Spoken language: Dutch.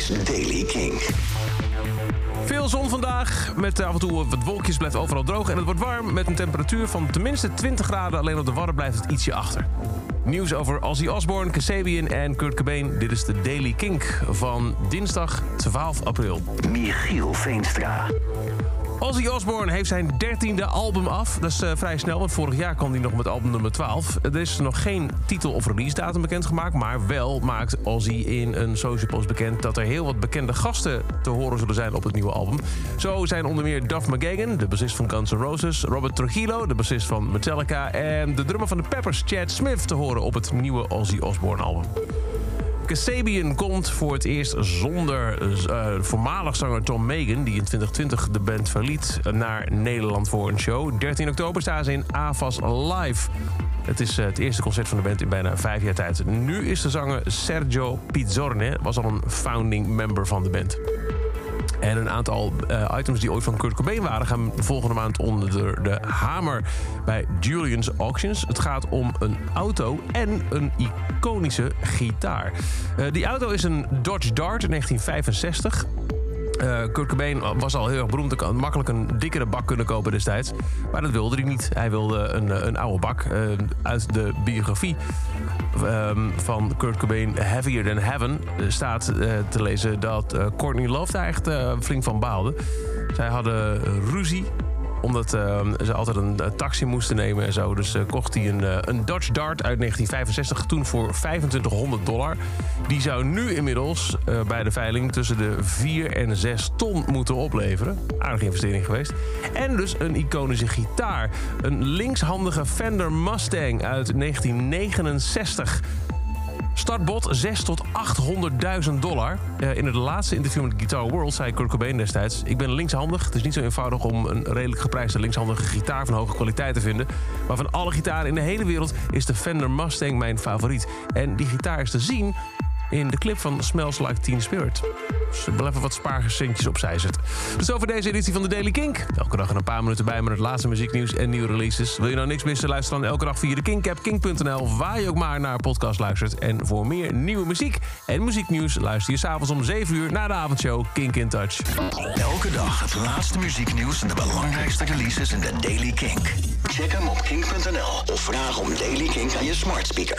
is Daily King. Veel zon vandaag, met af en toe wat wolkjes, blijft overal droog. En het wordt warm met een temperatuur van tenminste 20 graden. Alleen op de Wadden blijft het ietsje achter. Nieuws over Ozzy Osbourne, Kasabian en Kurt Cobain. Dit is de Daily Kink van dinsdag 12 april. Michiel Veenstra. Ozzy Osbourne heeft zijn dertiende album af. Dat is eh, vrij snel, want vorig jaar kwam hij nog met album nummer 12. Er is nog geen titel of release datum bekendgemaakt... maar wel maakt Ozzy in een social post bekend... dat er heel wat bekende gasten te horen zullen zijn op het nieuwe album. Zo zijn onder meer Duff McGagan, de bassist van Guns N' Roses... Robert Trujillo, de bassist van Metallica... en de drummer van de Peppers, Chad Smith, te horen op het nieuwe Ozzy Osbourne album. Kasabian komt voor het eerst zonder uh, voormalig zanger Tom Megan... die in 2020 de band verliet, naar Nederland voor een show. 13 oktober staan ze in AVAS Live. Het is uh, het eerste concert van de band in bijna vijf jaar tijd. Nu is de zanger Sergio Pizzorne, was al een founding member van de band. En een aantal uh, items die ooit van Kurt Cobain waren... gaan volgende maand onder de hamer bij Julian's Auctions. Het gaat om een auto en een iconische gitaar. Uh, die auto is een Dodge Dart 1965... Uh, Kurt Cobain was al heel erg beroemd. Hij had makkelijk een dikkere bak kunnen kopen destijds. Maar dat wilde hij niet. Hij wilde een, een oude bak. Uh, uit de biografie um, van Kurt Cobain, Heavier Than Heaven... staat te lezen dat Courtney Love daar echt flink van baalde. Zij hadden ruzie omdat uh, ze altijd een uh, taxi moesten nemen en zo. Dus uh, kocht hij een, een Dodge Dart uit 1965, toen voor 2500 dollar. Die zou nu inmiddels bij de veiling tussen de 4 en 6 ton moeten opleveren. Aardige investering geweest. En dus een iconische gitaar. Een linkshandige Fender Mustang uit 1969. Startbod 6 tot 800.000 dollar. Uh, in het laatste interview met Guitar World zei Kurt Cobain destijds... ik ben linkshandig. Het is niet zo eenvoudig om een redelijk geprijsde linkshandige gitaar... van hoge kwaliteit te vinden. Maar van alle gitaren in de hele wereld is de Fender Mustang mijn favoriet. En die gitaar is te zien in de clip van Smells Like Teen Spirit. Dus wel even wat spaarcentjes opzij zetten. Dus over deze editie van de Daily Kink. Elke dag een paar minuten bij met het laatste muzieknieuws en nieuwe releases. Wil je nou niks missen? Luister dan elke dag via de Kink-app, kink.nl... waar je ook maar naar podcast luistert. En voor meer nieuwe muziek en muzieknieuws... luister je s'avonds om 7 uur naar de avondshow Kink in Touch. Elke dag het laatste muzieknieuws en de belangrijkste releases in de Daily Kink. Check hem op kink.nl of vraag om Daily Kink aan je smart speaker.